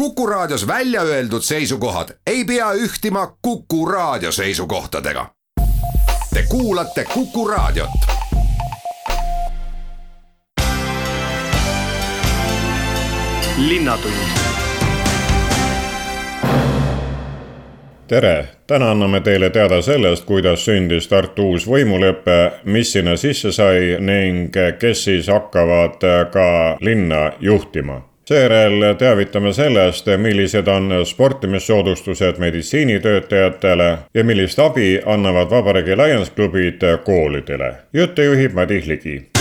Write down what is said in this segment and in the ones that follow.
Kuku Raadios välja öeldud seisukohad ei pea ühtima Kuku Raadio seisukohtadega. Te kuulate Kuku Raadiot. tere, täna anname teile teada sellest, kuidas sündis Tartu uus võimulepe, mis sinna sisse sai ning kes siis hakkavad ka linna juhtima seejärel teavitame sellest, millised on sportimissoodustused meditsiinitöötajatele ja millist abi annavad Vabariigi Lions klubid koolidele. juttu juhib Madis Ligi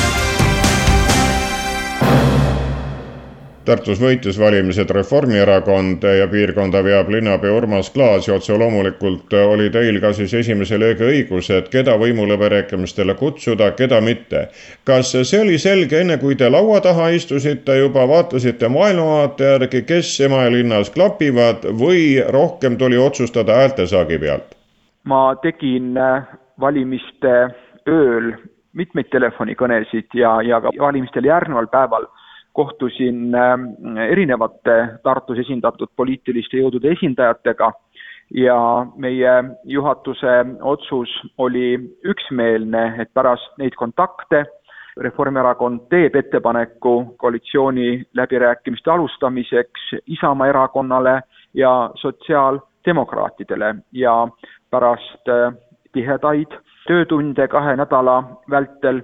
Tartus võitis valimised Reformierakond ja piirkonda veab linnapea Urmas Klaas ja otse loomulikult oli teil ka siis esimese löögi õigus, et keda võimuläbirääkimistele kutsuda, keda mitte. kas see oli selge, enne kui te laua taha istusite, juba vaatasite maailmavaate järgi, kes Emajõe linnas klapivad või rohkem tuli otsustada häältesaagi pealt? ma tegin äh, valimiste ööl mitmeid telefonikõnesid ja, ja ka valimistele järgneval päeval kohtusin ähm, erinevate Tartus esindatud poliitiliste jõudude esindajatega ja meie juhatuse otsus oli üksmeelne, et pärast neid kontakte Reformierakond teeb ettepaneku koalitsiooni läbirääkimiste alustamiseks Isamaa erakonnale ja sotsiaaldemokraatidele ja pärast äh, tihedaid töötunde kahe nädala vältel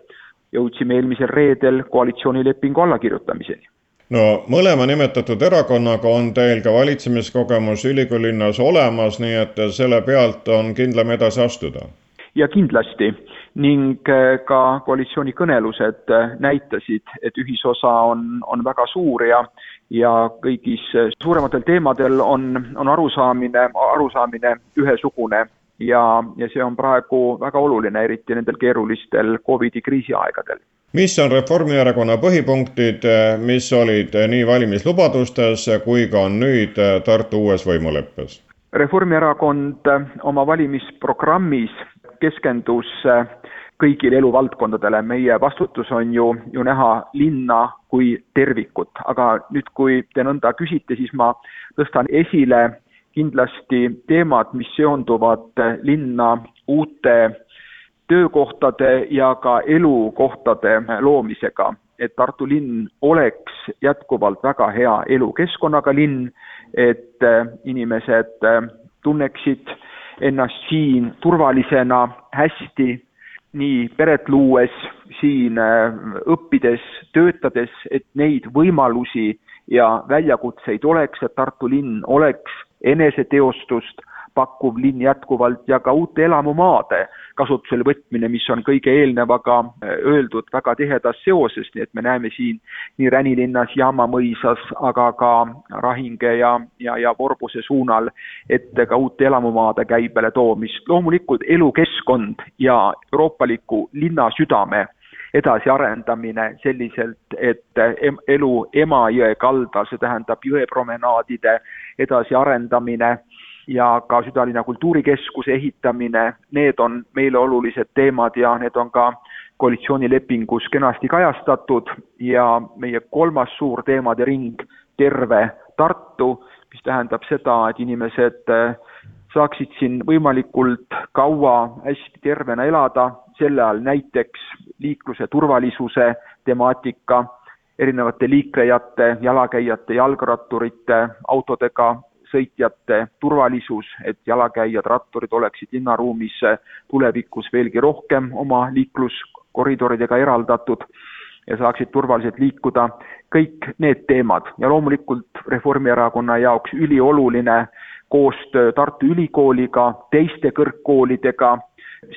jõudsime eelmisel reedel koalitsioonilepingu allakirjutamiseni. No mõlema nimetatud erakonnaga on teil ka valitsemiskogemus ülikoolilinnas olemas, nii et selle pealt on kindlam edasi astuda? ja kindlasti. Ning äh, ka koalitsioonikõnelused äh, näitasid, et ühisosa on, on väga suur ja ja kõigis äh, suurematel teemadel on, on arusaamine, arusaamine ühesugune ja, ja see on praegu väga oluline, eriti nendel keerulistel Covidi kriisiaegadel. mis on Reformierakonna põhipunktid, mis olid nii valimislubadustes kui ka nüüd Tartu uues võimuleppes? Reformierakond oma valimisprogrammis keskendus kõigile eluvaldkondadele, meie vastutus on ju, ju näha linna kui tervikut, aga nüüd, kui te nõnda küsite, siis ma tõstan esile kindlasti teemad, mis seonduvad linna uute töökohtade ja ka elukohtade loomisega, et Tartu linn oleks jätkuvalt väga hea elukeskkonnaga linn, et inimesed tunneksid ennast siin turvalisena, hästi, nii peret luues, siin õppides, töötades, et neid võimalusi ja väljakutseid oleks, et Tartu linn oleks eneseteostust pakkuv linn jätkuvalt ja ka uute elamumaade kasutusele võtmine, mis on kõige eelnevaga äh, öeldud väga tihedas seoses, nii et me näeme siin nii Ränilinnas, Jaamamõisas, aga ka Rahinge ja, ja, ja Vorbuse suunal ette ka uute elamumaade käibele toomist. loomulikult elukeskkond ja euroopaliku linna südame edasiarendamine selliselt, et elu Emajõe kaldal, see tähendab jõepromenaadide edasiarendamine ja ka südalinna kultuurikeskuse ehitamine, need on meile olulised teemad ja need on ka koalitsioonilepingus kenasti kajastatud. Ja meie kolmas suur teemade ring, terve Tartu, mis tähendab seda, et inimesed saaksid siin võimalikult kaua hästi tervena elada, selle all näiteks liikluse turvalisuse temaatika, erinevate liiklejate, jalakäijate, jalgratturite, autodega sõitjate turvalisus, et jalakäijad, ratturid oleksid linnaruumis tulevikus veelgi rohkem oma liikluskoridoridega eraldatud ja saaksid turvaliselt liikuda, kõik need teemad. Ja loomulikult Reformierakonna jaoks ülioluline koostöö Tartu Ülikooliga, teiste kõrgkoolidega,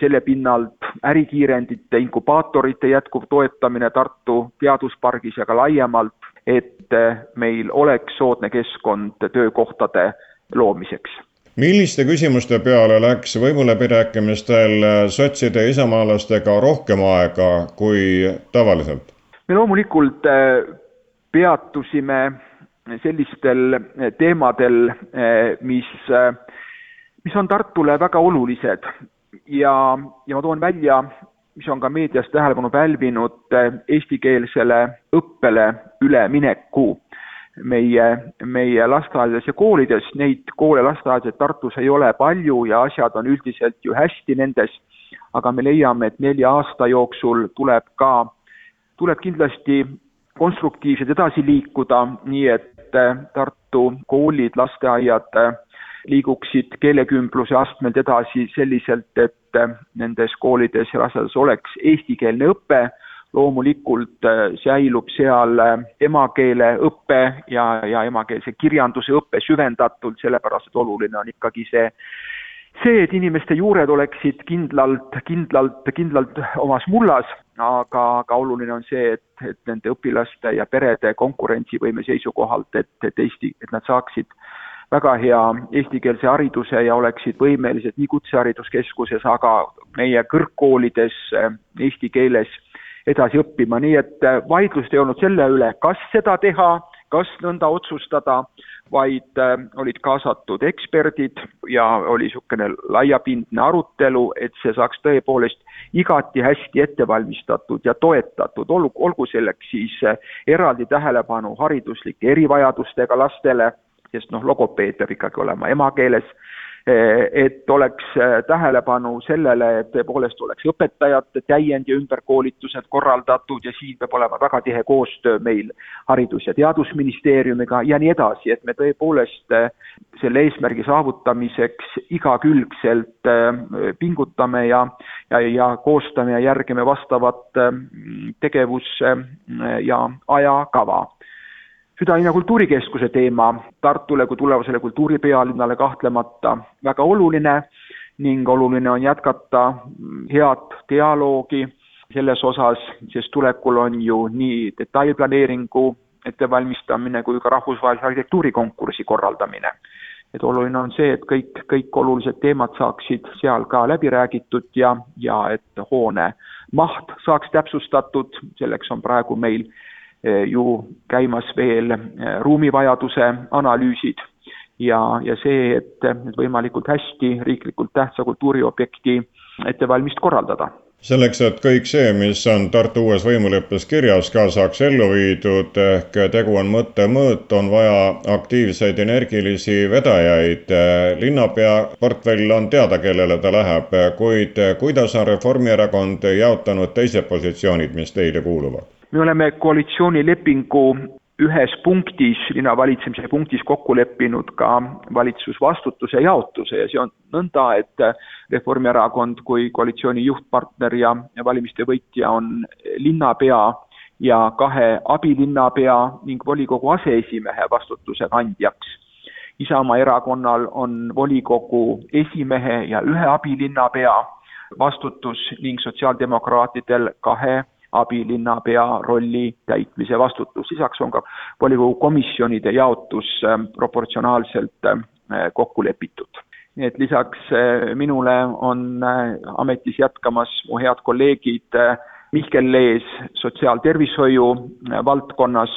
selle pinnalt ärikiirendite, inkubaatorite jätkuv toetamine Tartu teaduspargis ja ka laiemalt, et meil oleks soodne keskkond töökohtade loomiseks milliste küsimuste peale läks võimuläbirääkimistel sotside ja isamaalastega rohkem aega kui tavaliselt? me loomulikult äh, peatusime sellistel eh, teemadel, eh, mis, eh, mis on Tartule väga olulised ja, ja ma toon välja, mis on ka meedias tähelepanu pälvinud, eestikeelsele õppele ülemineku. meie, meie lasteaedades ja koolides, neid koole, lasteaedasid Tartus ei ole palju ja asjad on üldiselt ju hästi nendes, aga me leiame, et nelja aasta jooksul tuleb ka, tuleb kindlasti konstruktiivselt edasi liikuda, nii et Tartu koolid, lasteaiad liiguksid keelekümbluse astmelt edasi selliselt, et nendes koolides ja lasteaedades oleks eestikeelne õpe. Loomulikult äh, säilub seal äh, emakeele õpe ja, ja emakeelse kirjanduse õpe süvendatult, sellepärast et oluline on ikkagi see, see, et inimeste juured oleksid kindlalt, kindlalt, kindlalt omas mullas, aga, aga oluline on see, et, et nende õpilaste ja perede konkurentsivõime seisukohalt, et, et Eesti, et nad saaksid väga hea eestikeelse hariduse ja oleksid võimelised nii kutsehariduskeskuses, aga meie kõrgkoolides äh, eesti keeles edasi õppima, nii et äh, vaidlust ei olnud selle üle, kas seda teha, kas nõnda otsustada, vaid äh, olid kaasatud eksperdid ja oli niisugune laiapindne arutelu, et see saaks tõepoolest igati hästi ette valmistatud ja toetatud, olgu, olgu selleks siis äh, eraldi tähelepanu hariduslike erivajadustega lastele, sest noh, logopeed peab ikkagi olema emakeeles et oleks eh, tähelepanu sellele, et tõepoolest oleks õpetajate täiend- ja ümberkoolitused korraldatud ja siin peab olema väga tihe koostöö meil Haridus- ja Teadusministeeriumiga ja nii edasi, et me tõepoolest eh, selle eesmärgi saavutamiseks igakülgselt pingutame ja, ja, ja koostame ja järgime vastavat tegevus- ja ajakava südalinna kultuurikeskuse teema Tartule kui tulevasele kultuuripealinnale kahtlemata väga oluline ning oluline on jätkata head dialoogi selles osas, sest tulekul on ju nii detailplaneeringu ettevalmistamine kui ka rahvusvahelise arhitektuurikonkursi korraldamine. et oluline on see, et kõik, kõik olulised teemad saaksid seal ka läbi räägitud ja, ja et hoone maht saaks täpsustatud, selleks on praegu meil ju käimas veel eh, ruumivajaduse analüüsid ja, ja see, et nüüd võimalikult hästi riiklikult tähtsa kultuuriobjekti ettevalmist korraldada selleks, et kõik see, mis on Tartu uues võimuleppes kirjas, ka saaks ellu viidud, ehk tegu on mõttemõõt, on vaja aktiivseid energilisi vedajaid. linnapea portfell on teada, kellele ta läheb, kuid kuidas on Reformierakond jaotanud teised positsioonid, mis teile kuuluvad? Me oleme koalitsioonilepingu ühes punktis, linnavalitsemise punktis kokku leppinud ka valitsusvastutuse jaotuse ja see on nõnda, et Reformierakond kui koalitsiooni juhtpartner ja valimiste võitja on linnapea ja kahe abilinnapea ning volikogu aseesimehe vastutuse kandjaks. Isamaa erakonnal on volikogu esimehe ja ühe abilinnapea vastutus ning sotsiaaldemokraatidel kahe abilinnapea rolli täitmise vastutus, lisaks on ka volikogu komisjonide jaotus ähm, proportsionaalselt ähm, kokku lepitud. nii et lisaks äh, minule on äh, ametis jätkamas mu head kolleegid äh, Mihkel Lees sotsiaaltervishoiu valdkonnas,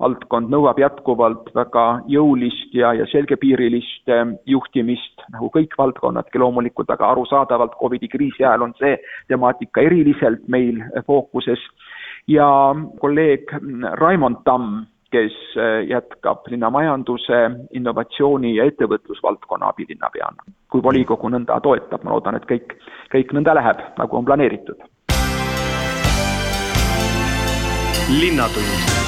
valdkond nõuab jätkuvalt väga jõulist ja, ja selgepiirilist eh, juhtimist, nagu kõik valdkonnadki loomulikult, aga arusaadavalt Covidi kriisi ajal on see temaatika eriliselt meil fookuses. ja kolleeg Raimond Tamm, kes jätkab linnamajanduse, innovatsiooni ja ettevõtlusvaldkonna abilinnapeana. kui volikogu nõnda toetab, ma loodan, et kõik, kõik nõnda läheb, nagu on planeeritud. Linnatund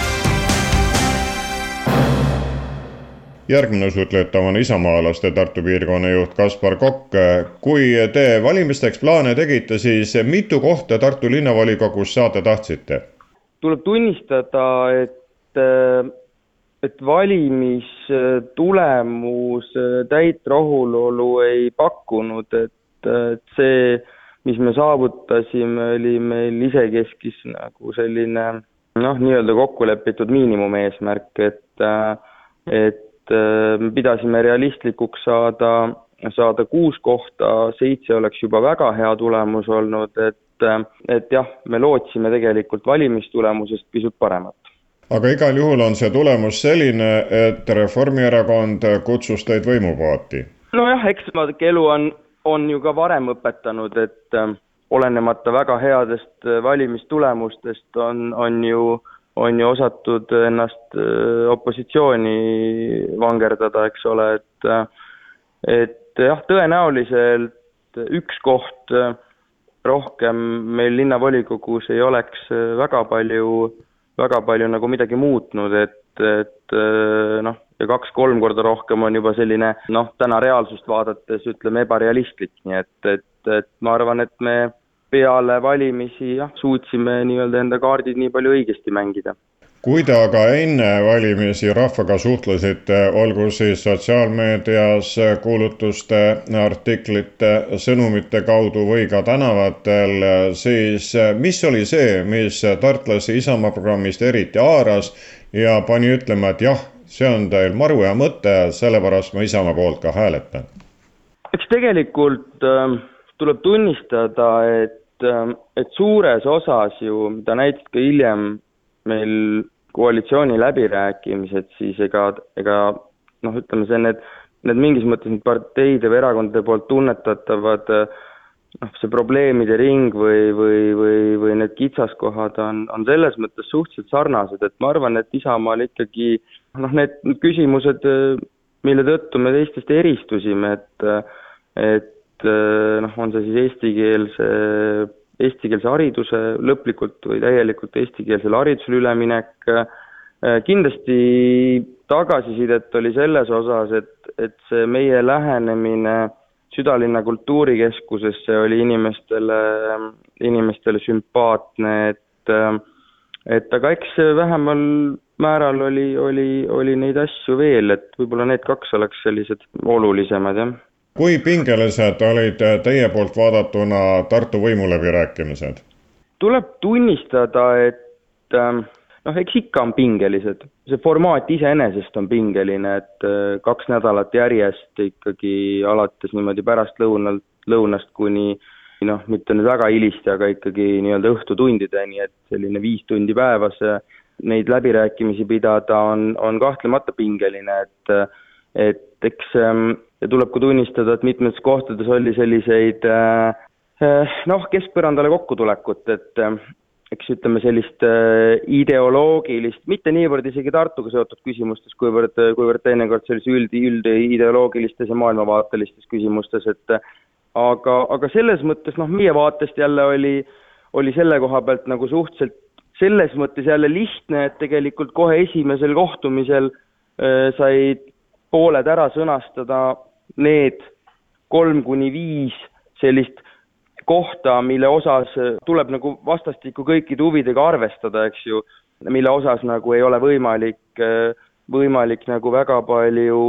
järgmine sutletav on isamaalaste Tartu piirkonna juht Kaspar Kokk. kui te valimisteks plaane tegite, siis mitu kohta Tartu linnavolikogus saada tahtsite? tuleb tunnistada, et, et valimistulemus täit rahulolu ei pakkunud, et, et see, mis me saavutasime, oli meil isekeskis nagu selline noh, nii-öelda kokku lepitud miinimumeesmärk, et, et Äh, me pidasime realistlikuks saada, saada kuus kohta, seitse oleks juba väga hea tulemus olnud, et, äh, et jah, me lootsime tegelikult valimistulemusest pisut paremat aga igal juhul on see tulemus selline, et Reformierakond kutsus teid võimupaati. nojah, eks elu on, on ju ka varem õpetanud, et äh, olenemata väga headest valimistulemustest on, on ju on ju osatud ennast opositsiooni vangerdada, eks ole, et et jah, tõenäoliselt üks koht rohkem meil linnavolikogus ei oleks väga palju, väga palju nagu midagi muutnud, et, et noh, ja kaks-kolm korda rohkem on juba selline noh, täna reaalsust vaadates ütleme ebarealistlik, nii et, et, et ma arvan, et me peale valimisi jah, suutsime nii-öelda enda kaardid nii palju õigesti mängida kui te aga enne valimisi rahvaga suhtlesite, olgu siis sotsiaalmeedias kuulutuste, artiklite, sõnumite kaudu või ka tänavatel, siis mis oli see, mis tartlasi Isamaa programmist eriti haaras ja pani ütlema, et jah, see on teil maru hea mõte, sellepärast ma Isamaa poolt ka hääletan? eks tegelikult äh, tuleb tunnistada, et äh,, et suures osas ju, mida näitasid ka hiljem meil koalitsiooni läbirääkimised, siis ega, ega noh, ütleme see, need, need mingis mõttes need parteide või erakondade poolt tunnetatavad noh, see probleemide ring või, või, või, või need kitsaskohad on, on selles mõttes suhteliselt sarnased, et ma arvan, et Isamaal ikkagi noh, need küsimused, mille tõttu me teistest eristusime, et et noh, on see siis eestikeelse eestikeelse hariduse lõplikult või täielikult eestikeelsele haridusele üleminek, äh, kindlasti tagasisidet oli selles osas, et, et see meie lähenemine südalinna kultuurikeskusesse oli inimestele, inimestele sümpaatne, et et aga eks vähemal määral oli, oli, oli neid asju veel, et võib-olla need kaks oleks sellised olulisemad, jah kui pingelised olid teie poolt vaadatuna Tartu võimuläbirääkimised? tuleb tunnistada, et ähm, noh, eks ikka on pingelised, see formaat iseenesest on pingeline, et äh, kaks nädalat järjest ikkagi alates niimoodi pärastlõunalt, lõunast kuni noh, mitte nüüd väga hilisti, aga ikkagi nii-öelda õhtutundideni, et selline viis tundi päevas äh, neid läbirääkimisi pidada on, on kahtlemata pingeline, et et eks ähm, ja tuleb ka tunnistada, et mitmetes kohtades oli selliseid äh, äh, noh, keskpõrandale kokkutulekut, et äh, eks ütleme, sellist ideoloogilist, mitte niivõrd isegi Tartuga seotud küsimustes, kuivõrd, kuivõrd teinekord sellise üld, üldideoloogilistes ja maailmavaatelistes küsimustes, et aga, aga selles mõttes noh, meie vaatest jälle oli, oli selle koha pealt nagu suhteliselt selles mõttes jälle lihtne, et tegelikult kohe esimesel kohtumisel äh, said pooled ära sõnastada need kolm kuni viis sellist kohta, mille osas tuleb nagu vastastikku kõikide huvidega arvestada, eks ju, mille osas nagu ei ole võimalik, võimalik nagu väga palju,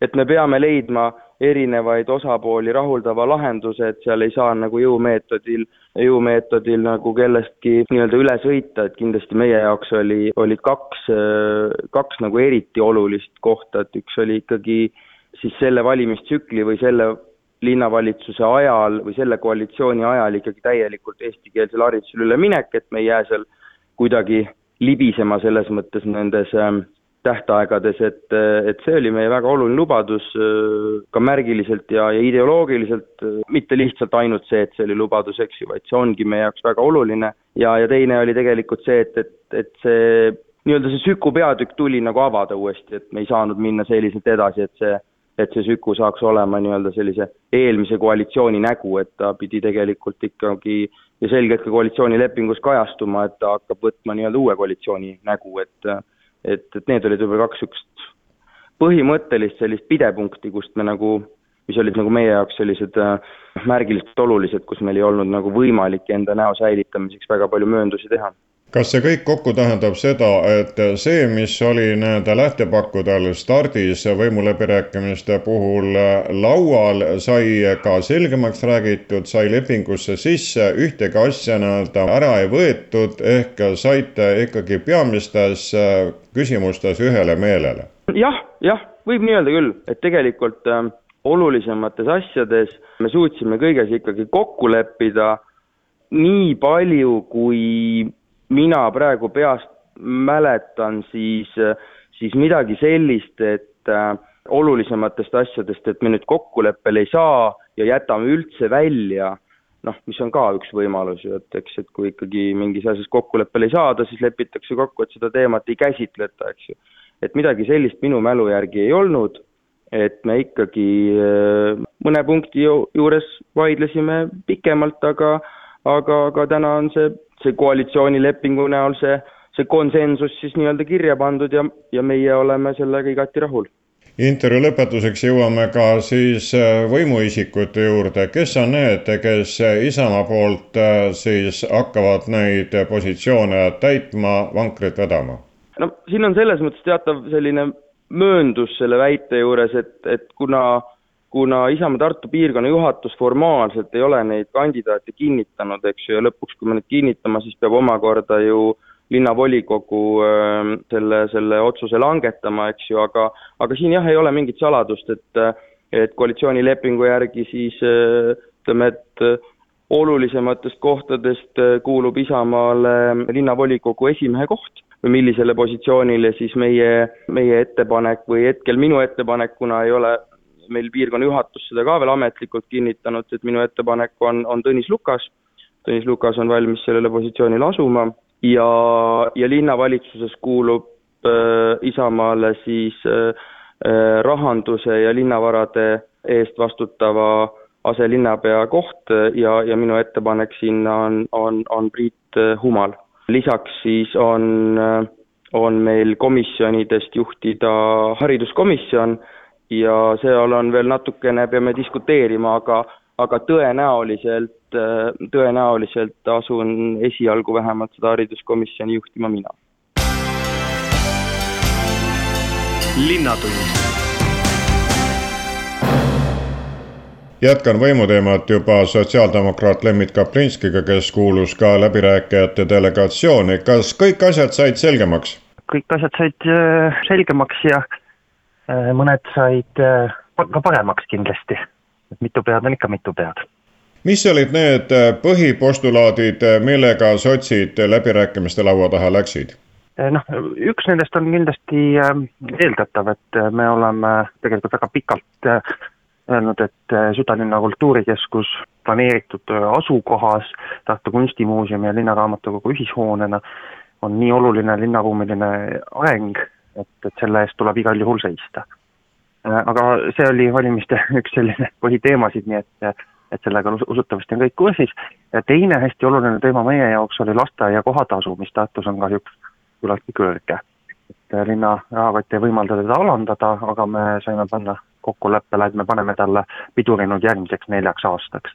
et me peame leidma erinevaid osapooli rahuldava lahenduse, et seal ei saa nagu jõumeetodil, jõumeetodil nagu kellestki nii-öelda üle sõita, et kindlasti meie jaoks oli, olid kaks, kaks nagu eriti olulist kohta, et üks oli ikkagi äh, siis selle valimistsükli või selle linnavalitsuse ajal või selle koalitsiooni ajal ikkagi täielikult eestikeelsele haridusele üleminek, et me ei jää seal kuidagi libisema selles mõttes nendes ähm, tähtaegades, et, et see oli meie väga oluline lubadus äh, ka märgiliselt ja, ja ideoloogiliselt, äh, mitte lihtsalt ainult see, et see oli lubadus, eks ju, vaid see ongi meie jaoks väga oluline. Ja, ja teine oli tegelikult see, et, et, et see nii-öelda see Süku peatükk tuli nagu avada uuesti, et me ei saanud minna selliselt edasi, et see et see Süku saaks olema nii-öelda sellise eelmise koalitsiooni nägu, et ta pidi tegelikult ikkagi ja selgelt ka koalitsioonilepingus kajastuma, et ta hakkab võtma nii-öelda uue koalitsiooni nägu, et et, et need olid võib-olla kaks niisugust põhimõttelist sellist pidepunkti, kust me nagu, mis olid nagu meie jaoks sellised noh, märgiliselt olulised, kus meil ei olnud nagu võimalik enda näo säilitamiseks väga palju mööndusi teha kas see kõik kokku tähendab seda, et see, mis oli nii-öelda lähtepakkudel stardis võimuläbirääkimiste puhul laual, sai ka selgemaks räägitud, sai lepingusse sisse, ühtegi asja nii-öelda ära ei võetud, ehk saite ikkagi peamistes küsimustes ühele meelele? jah, jah, võib nii öelda küll, et tegelikult äh, olulisemates asjades me suutsime kõiges ikkagi kokku leppida nii palju, kui mina praegu peast mäletan, siis, siis midagi sellist, et äh, olulisematest asjadest, et me nüüd kokkuleppele ei saa ja jätame üldse välja, noh, mis on ka üks võimalus ju, et eks, et kui ikkagi mingis asjas kokkuleppele ei saada, siis lepitakse kokku, et seda teemat ei käsitleta, eks ju. et midagi sellist minu mälu järgi ei olnud, et me ikkagi äh, mõne punkti juures vaidlesime pikemalt, aga aga, aga täna on see, see koalitsioonilepingu näol see, see konsensus siis nii-öelda kirja pandud ja, ja meie oleme sellega igati rahul intervjuu lõpetuseks jõuame ka siis äh, võimuisikute juurde, kes on need, kes Isamaa poolt äh, siis hakkavad neid positsioone täitma, vankrit vedama? no siin on selles mõttes teatav selline mööndus selle väite juures, et, et kuna kuna Isamaa Tartu piirkonna juhatus formaalselt ei ole neid kandidaate kinnitanud, eks ju, ja lõpuks, kui me need kinnitama, siis peab omakorda ju linnavolikogu ähm, selle, selle otsuse langetama, eks ju, aga aga siin jah, ei ole mingit saladust, et et koalitsioonilepingu järgi siis äh, ütleme, et äh, olulisematest kohtadest äh, kuulub Isamaale linnavolikogu esimehe koht või millisele positsioonile siis meie, meie ettepanek või hetkel minu ettepanek, kuna ei ole meil piirkonna juhatus seda ka veel ametlikult kinnitanud, et minu ettepanek on, on Tõnis Lukas. Tõnis Lukas on valmis sellele positsioonile asuma ja, ja linnavalitsuses kuulub äh, Isamaale siis äh, äh, rahanduse ja linnavarade eest vastutava aselinnapea koht ja, ja minu ettepanek sinna on, on, on Priit äh, Humal. lisaks siis on, äh, on meil komisjonidest juhtida hariduskomisjon ja seal on veel natukene, peame diskuteerima, aga aga tõenäoliselt, tõenäoliselt asun esialgu vähemalt seda hariduskomisjoni juhtima mina. linnatund jätkan võimuteemat juba sotsiaaldemokraat Lembit Kaplinskiga, kes kuulus ka läbirääkijate delegatsiooni. kas kõik asjad said selgemaks? kõik asjad said äh, selgemaks ja mõned said äh, ka paremaks kindlasti et mitu pead on ikka mitu pead. mis olid need äh, põhipostulaadid, äh, millega sotsid läbirääkimiste laua taha läksid? Äh, noh, üks nendest on kindlasti eeldatav, et me oleme tegelikult väga pikalt öelnud, et Südalinna kultuurikeskus planeeritud asukohas Tartu Kunstimuuseumi ja Linnaraamatukogu ühishoonena on nii oluline linnaruumiline areng, et, et selle eest tuleb igal juhul seista Äh, aga see oli valimiste üks selline põhiteemasid, nii et, et sellega usutavasti on kõik kursis. teine hästi oluline teema meie jaoks oli lasteaia kohatasu, mis Tartus on kahjuks küllaltki kõrge. et äh, linna rahakott ei võimalda teda alandada, aga me saime panna kokkuleppele, et me paneme talle piduri nüüd järgmiseks neljaks aastaks.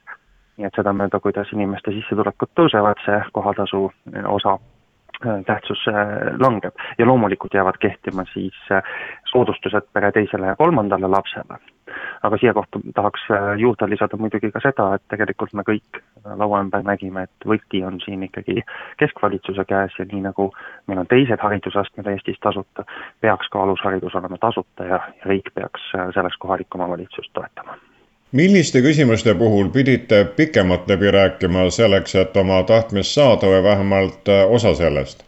nii et sedamööda, kuidas inimeste sissetulekud tõusevad, see kohatasu osa tähtsus äh, langeb ja loomulikult jäävad kehtima siis äh, soodustused pere teisele ja kolmandale lapsele. aga siia kohta tahaks juurde lisada muidugi ka seda, et tegelikult me kõik laua ümber nägime, et võti on siin ikkagi keskvalitsuse käes ja nii nagu meil on teised haridusastmed Eestis tasuta, peaks ka alusharidus olema tasuta ja riik peaks selleks kohalikku omavalitsust toetama milliste küsimuste puhul pidite pikemalt läbi rääkima selleks, et oma tahtmist saada või vähemalt äh, osa sellest?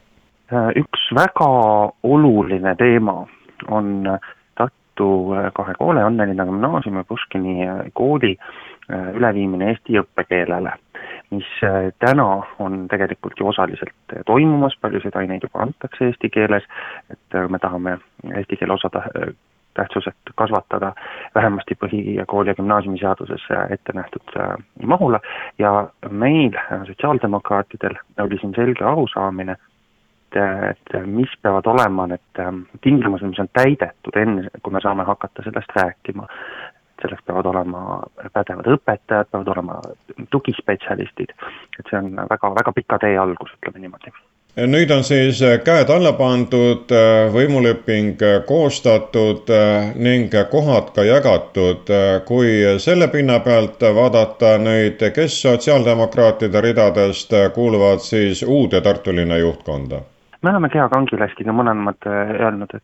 Äh, üks väga oluline teema on Tartu äh, kahe koole, Annelinna gümnaasiumi Puškini kooli üleviimine eesti õppekeelele, mis täna on tegelikult ju osaliselt toimumas, paljusid aineid juba antakse eesti keeles, et me tahame eesti keele osata tähtsuselt kasvatada vähemasti põhikooli ja gümnaasiumiseaduses ette nähtud äh, mahule. Ja meil, äh, sotsiaaldemokraatidel, oli siin selge arusaamine, et, et mis peavad olema need äh, tingimused, mis on täidetud enne, kui me saame hakata sellest rääkima. selleks peavad olema pädevad õpetajad, peavad olema tugispetsialistid, et see on väga, väga pika tee algus, ütleme niimoodi nüüd on siis äh, käed alla pandud, äh, võimuleping äh, koostatud ning kohad ka jagatud. kui selle pinna pealt vaadata nüüd, kes sotsiaaldemokraatide ridadest kuuluvad siis uude Tartu linna juhtkonda? me oleme Gea Kangilastiga mõlemad öelnud, et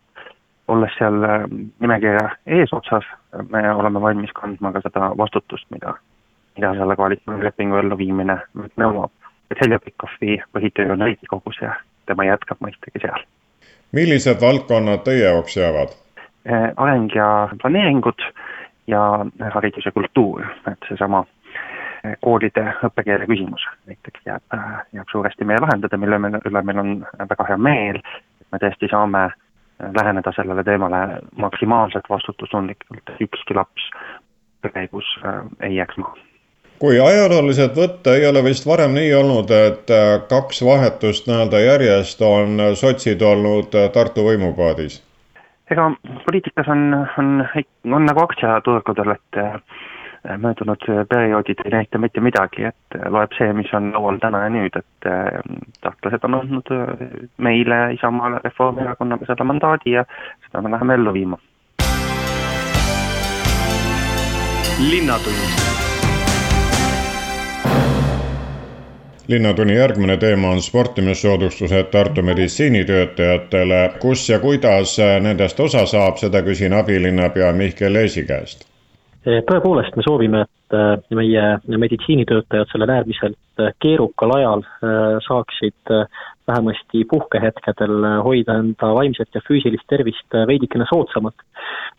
olles seal nimekirja eesotsas, me oleme valmis kandma ka seda vastutust, mida, mida selle koalitsioonilepingu elluviimine nõuab Heljo Pikhofi põhitöö on Riigikogus ja tema jätkab mõistagi seal. millised valdkonnad teie jaoks jäävad? Äh, areng ja planeeringud ja haridus ja kultuur, et seesama koolide õppekeele küsimus näiteks jääb, jääb suuresti meie lahendada, mille me, üle meil on väga hea meel, et me tõesti saame läheneda sellele teemale maksimaalselt vastutustundlikult, ükski laps käigus ei jääks maha kui ajalooliselt võtta, ei ole vist varem nii olnud, et kaks vahetust nii-öelda järjest on sotsid olnud Tartu võimupaadis? ega poliitikas on, on, on nagu aktsiaturgudel, et äh, möödunud perioodid ei näita mitte midagi, et loeb see, mis on laual täna ja nüüd, et äh, tahtlased on andnud äh, meile, Isamaale, Reformierakonnale selle mandaadi ja seda me läheme ellu viima. linnatund linnatunni järgmine teema on sportimissoodustused Tartu meditsiinitöötajatele. kus ja kuidas nendest osa saab, seda küsin abilinnapea Mihkel Eesi käest. tõepoolest, me soovime, et äh, meie meditsiinitöötajad sellel äärmiselt äh, keerukal ajal äh, saaksid vähemasti puhkehetkedel hoida enda vaimset ja füüsilist tervist veidikene soodsamalt.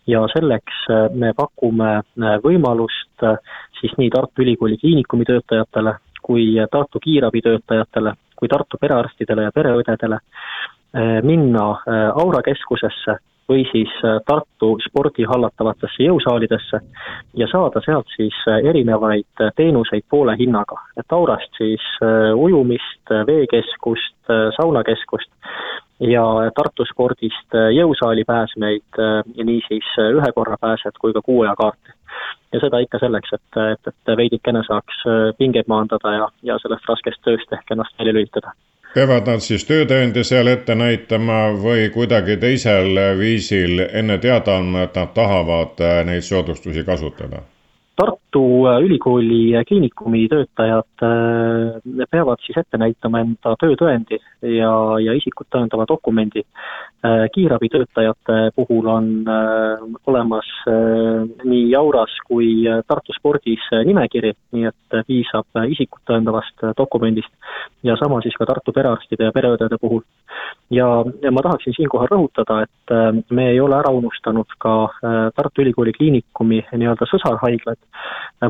ja selleks me pakume võimalust siis nii Tartu Ülikooli Kliinikumi töötajatele kui Tartu kiirabitöötajatele, kui Tartu perearstidele ja pereõdedele eh, minna eh, Aura keskusesse või siis eh, Tartu spordi hallatavatesse jõusaalidesse ja saada sealt siis erinevaid teenuseid poole hinnaga. et Aurast siis ujumist, veekeskust, saunakeskust ja Tartu spordist jõusaali pääsmeid, niisiis ühekorrapääset kui ka kuuajakaarti ja seda ikka selleks, et, et, et veidikene saaks äh, pingeid maandada ja, ja sellest raskest tööst ehk ennast välja lülitada. peavad nad siis töötõendi seal ette näitama või kuidagi teisel viisil enne teada andma, et nad tahavad äh, neid soodustusi kasutada? Tartu äh, Ülikooli Kliinikumi töötajad äh, peavad siis ette näitama enda töötõendi ja, ja isikut tõendava dokumendi. Äh, kiirabitöötajate puhul on olemas nii Auras kui Tartu spordis nimekiri, nii et piisab isikut tõendavast dokumendist ja sama siis ka Tartu perearstide ja pereõdede puhul. ja, ja ma tahaksin siinkohal rõhutada, et me ei ole ära unustanud ka Tartu Ülikooli Kliinikumi nii-öelda sõsarhaiglat,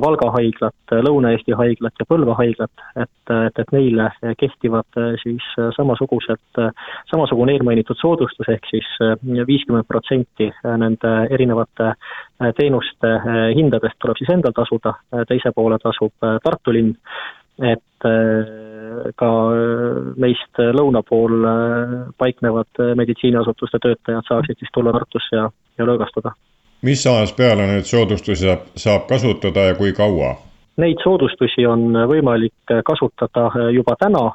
Valga haiglat, Lõuna-Eesti haiglat ja Põlva haiglat, et, et, et neile kehtivad siis samasugused, samasugune eelmainitud soodustus, ehk siis viiskümmend protsenti nende erinevate teenuste hindadest tuleb siis endal tasuda, teise poole tasub Tartu linn, et ka meist lõuna pool paiknevad meditsiiniasutuste töötajad saaksid siis tulla Tartusse ja, ja lõõgastuda mis ajast peale neid soodustusi saab, saab kasutada ja kui kaua? Neid soodustusi on võimalik kasutada juba täna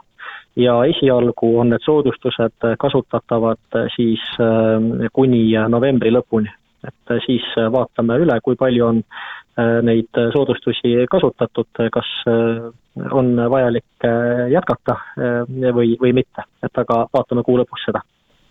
ja esialgu on need soodustused kasutatavad siis äh, kuni novembri lõpuni. et siis vaatame üle, kui palju on äh, neid soodustusi kasutatud, kas äh, on vajalik jätkata või, või mitte, et aga vaatame kuu lõpus seda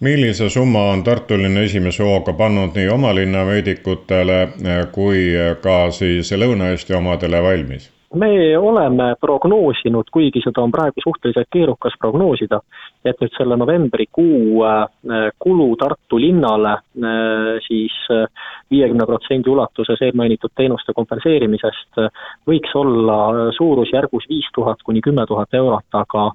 millise summa on Tartu linn esimese hooga pannud nii oma linna meedikutele eh, kui ka siis Lõuna-Eesti omadele valmis? Me oleme prognoosinud, kuigi seda on praegu suhteliselt keerukas prognoosida, et nüüd selle novembrikuu äh, kulu Tartu linnale äh, siis äh, viiekümne protsendi ulatuses eelmainitud teenuste kompenseerimisest võiks olla suurusjärgus viis tuhat kuni kümme tuhat eurot, aga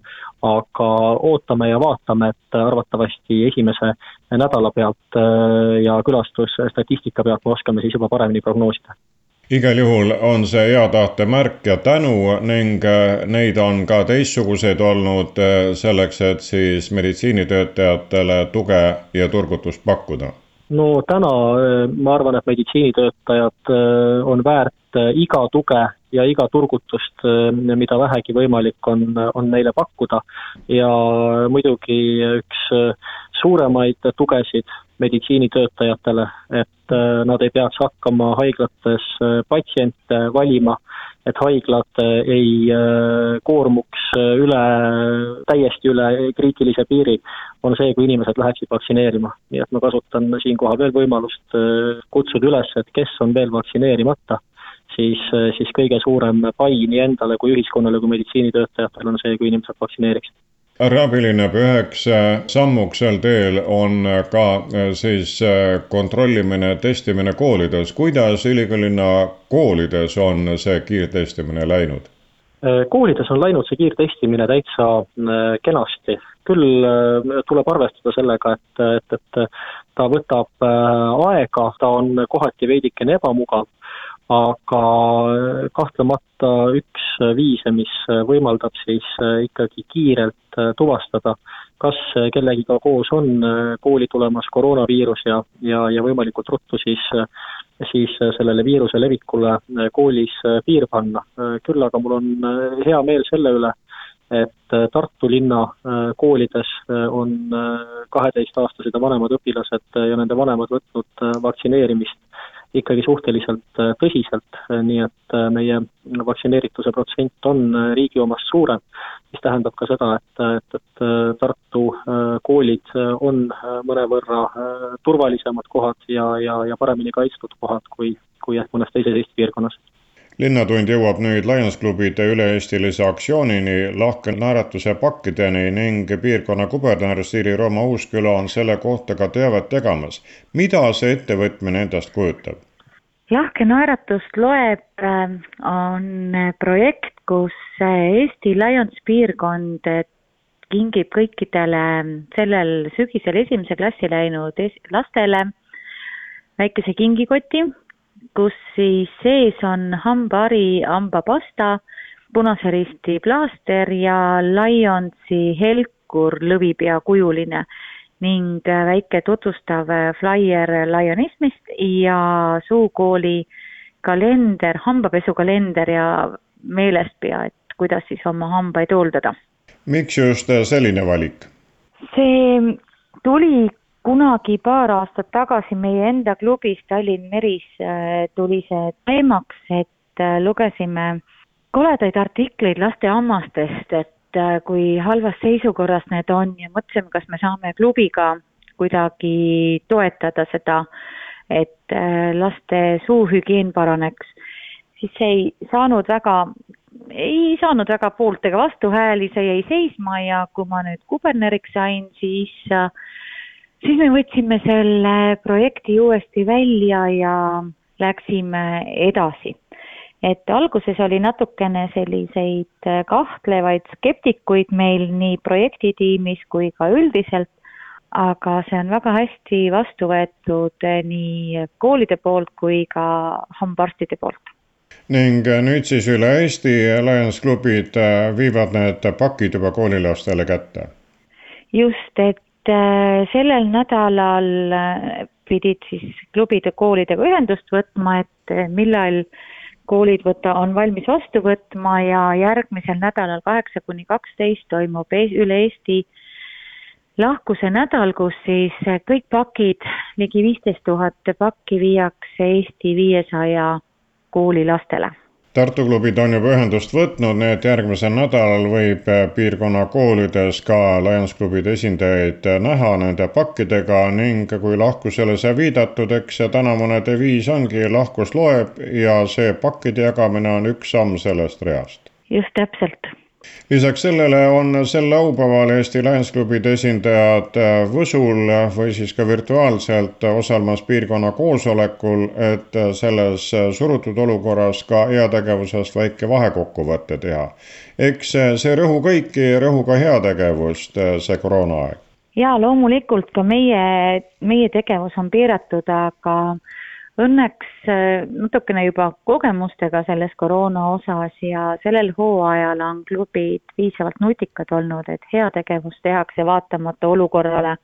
aga ootame ja vaatame, et arvatavasti esimese nädala pealt ja külastusstatistika pealt me oskame siis juba paremini prognoosida igal juhul on see hea tahte märk ja tänu ning äh, neid on ka teistsuguseid olnud äh, selleks, et siis meditsiinitöötajatele tuge ja turgutust pakkuda? no täna äh, ma arvan, et meditsiinitöötajad on väärt iga tuge ja iga turgutust, mida vähegi võimalik on, on neile pakkuda ja muidugi üks suuremaid tugesid meditsiinitöötajatele, et äh, nad ei peaks hakkama haiglates äh, patsiente valima, et haiglad äh, ei koormuks üle, täiesti üle kriitilise piiri, on see, kui inimesed läheksid vaktsineerima. nii et ma kasutan siinkohal veel võimalust kutsuda üles, et kes on veel vaktsineerimata, siis, siis kõige suurem pai nii endale kui ühiskonnale kui meditsiinitöötajatele on see, kui inimesed vaktsineeriksid härra abilinnapea, üheks äh, sammuks sel teel on äh, ka äh, siis kontrollimine, testimine koolides. kuidas ülikoolina koolides on see kiirtestimine läinud? koolides on läinud see kiirtestimine täitsa kenasti, küll tuleb arvestada sellega, et, et, et ta võtab aega, ta on kohati veidikene ebamugav, aga kahtlemata üks viise, mis võimaldab siis ikkagi kiirelt tuvastada, kas kellegiga koos on kooli tulemas koroonaviirus ja, ja, ja võimalikult ruttu siis, siis sellele viiruse levikule koolis piir panna. küll aga mul on hea meel selle üle, et Tartu linna koolides on kaheteistaastased ja vanemad õpilased ja nende vanemad võtnud vaktsineerimist ikkagi suhteliselt äh, tõsiselt, nii et äh, meie vaktsineerituse protsent on äh, riigi omast suurem, mis tähendab ka seda, et, et, et Tartu koolid on mõnevõrra turvalisemad kohad ja, ja, ja paremini kaitstud kohad kui, kui ehk mõnes teises Eesti piirkonnas linnatund jõuab nüüd Lions klubide üle-eestilise aktsioonini, lahke naeratuse pakkideni ning piirkonna kuberner Siiri Rooma Uusküla on selle kohta ka teavet tegemas. mida see ettevõtmine endast kujutab? lahke naeratust loeb äh, on projekt, kus äh, Eesti Lions piirkond äh, kingib kõikidele sellel sügisel esimese klassi läinud lastele väikese kingikoti kus siis sees on hambahari, hambapasta, Punase Risti plaaster ja Lionsi helkur lõvipeakujuline ning väike tutvustav flaier Lionismist ja suukooli kalender, hambapesukalender ja meelespea, et kuidas siis oma hambaid hooldada. miks just selline valik? see tuli kunagi paar aastat tagasi meie enda klubis Tallinn Meris äh, tuli see teemaks, et äh, lugesime koledaid artikleid laste hammastest, et äh, kui halvas seisukorras need on ja mõtlesime, kas me saame klubiga kuidagi toetada seda, et laste suuhügieen paraneks, siis see ei saanud väga, ei saanud väga poolt ega vastuhääli, see jäi seisma ja kui ma nüüd kuberneriks sain, siis äh, siis me võtsime selle projekti uuesti välja ja läksime edasi. et alguses oli natukene selliseid kahtlevaid skeptikuid meil nii projektitiimis kui ka üldiselt, aga see on väga hästi vastu võetud nii koolide poolt kui ka hambaarstide poolt ning nüüd siis üle Eesti Lions klubid viivad need pakid juba koolilastele kätte? just, et sellel nädalal äh, pidid siis klubid ja koolidega ühendust võtma, et äh, millal koolid võta, on valmis vastu võtma ja järgmisel nädalal kaheksa kuni kaksteist toimub üle Eesti lahkuse nädal, kus siis kõik pakid, ligi viisteist tuhat pakki viiakse Eesti viiesaja kooli lastele Tartu klubid on juba ühendust võtnud, nii et järgmisel nädalal võib piirkonna koolides ka Lions klubide esindajaid näha nende pakkidega ning kui lahkusele sai viidatud, eks see tänavune deviis ongi lahkus loeb ja see pakkide jagamine on üks samm sellest reast. just täpselt lisaks sellele on sel laupäeval Eesti Lions klubide esindajad äh, Võsul või siis ka virtuaalselt osalemas piirkonna koosolekul, et selles surutud olukorras ka heategevusest väike vahekokkuvõte teha. eks see rõhu kõiki, rõhu ka heategevust, see koroonaaeg. jaa, loomulikult ka meie, meie tegevus on piiratud, aga õnneks äh, natukene juba kogemustega selles koroona osas ja sellel hooajal on klubid piisavalt nutikad olnud, et heategevust tehakse vaatamata olukorrale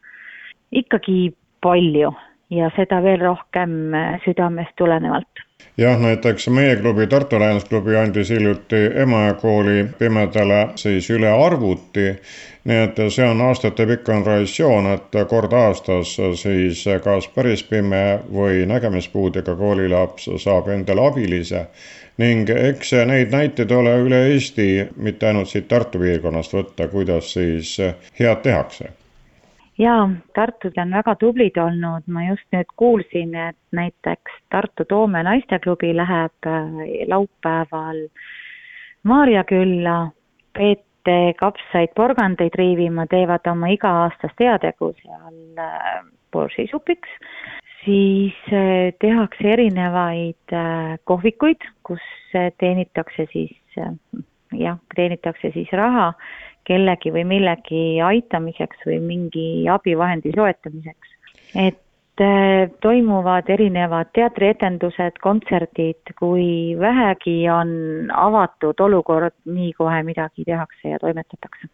ikkagi palju ja seda veel rohkem äh, südamest tulenevalt. Jah, näiteks meie klubi, Tartu Lions klubi andis hiljuti Emajõe kooli pimedale siis üle arvuti. nii et see on aastatepikkune traditsioon, et kord aastas siis kas päris pime või nägemispuudega koolilaps saab endale abilise. Ning eks neid näiteid ole üle Eesti, mitte ainult siit Tartu piirkonnast võtta, kuidas siis head tehakse jaa, Tartud on väga tublid olnud, ma just nüüd kuulsin, et näiteks Tartu Toome naisteklubi läheb äh, laupäeval Maarja külla. Peete kapsaid porgandeid riivima, teevad oma iga-aastast heategu seal äh, borsisupiks, siis äh, tehakse erinevaid kohvikuid, kus teenitakse siis jah, teenitakse siis raha kellegi või millegi aitamiseks või mingi abivahendi soetamiseks. et äh, toimuvad erinevad teatrietendused, kontserdid, kui vähegi on avatud olukord, nii kohe midagi tehakse ja toimetatakse.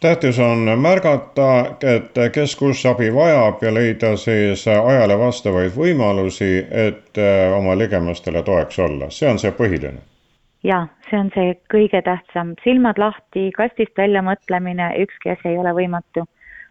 Tähtis on märgata, et kes kus abi vajab ja leida siis ajale vastavaid võimalusi, et äh, oma ligemastele toeks olla, see on see põhiline jaa, see on see kõige tähtsam, silmad lahti, kastist välja mõtlemine, ükski asi ei ole võimatu.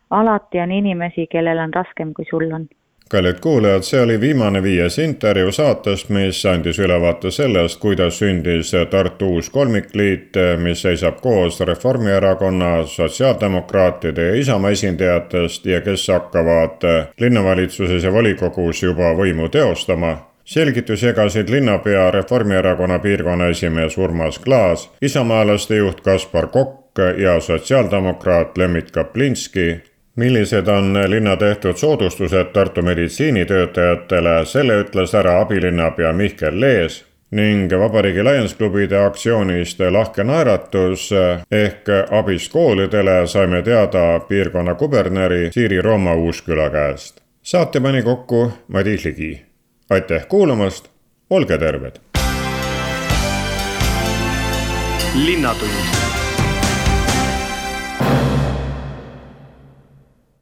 alati on inimesi, kellel on raskem, kui sul on. Kallid kuulajad, see oli viimane viies intervjuu saatest, mis andis ülevaate sellest, kuidas sündis Tartu uus kolmikliit, mis seisab koos Reformierakonna, sotsiaaldemokraatide ja Isamaa esindajatest ja kes hakkavad linnavalitsuses ja volikogus juba võimu teostama selgitusi jagasid linnapea Reformierakonna piirkonna esimees Urmas Klaas, isamaalaste juht Kaspar Kokk ja sotsiaaldemokraat Lembit Kaplinski. millised on linna tehtud soodustused Tartu meditsiinitöötajatele, selle ütles ära abilinnapea Mihkel Lees ning Vabariigi Lions-klubide aktsioonist Lahke naeratus ehk abist koolidele saime teada piirkonna kuberneri Siiri Rooma Uusküla käest. saate pani kokku Madis Ligi aitäh kuulamast, olge terved. linnatund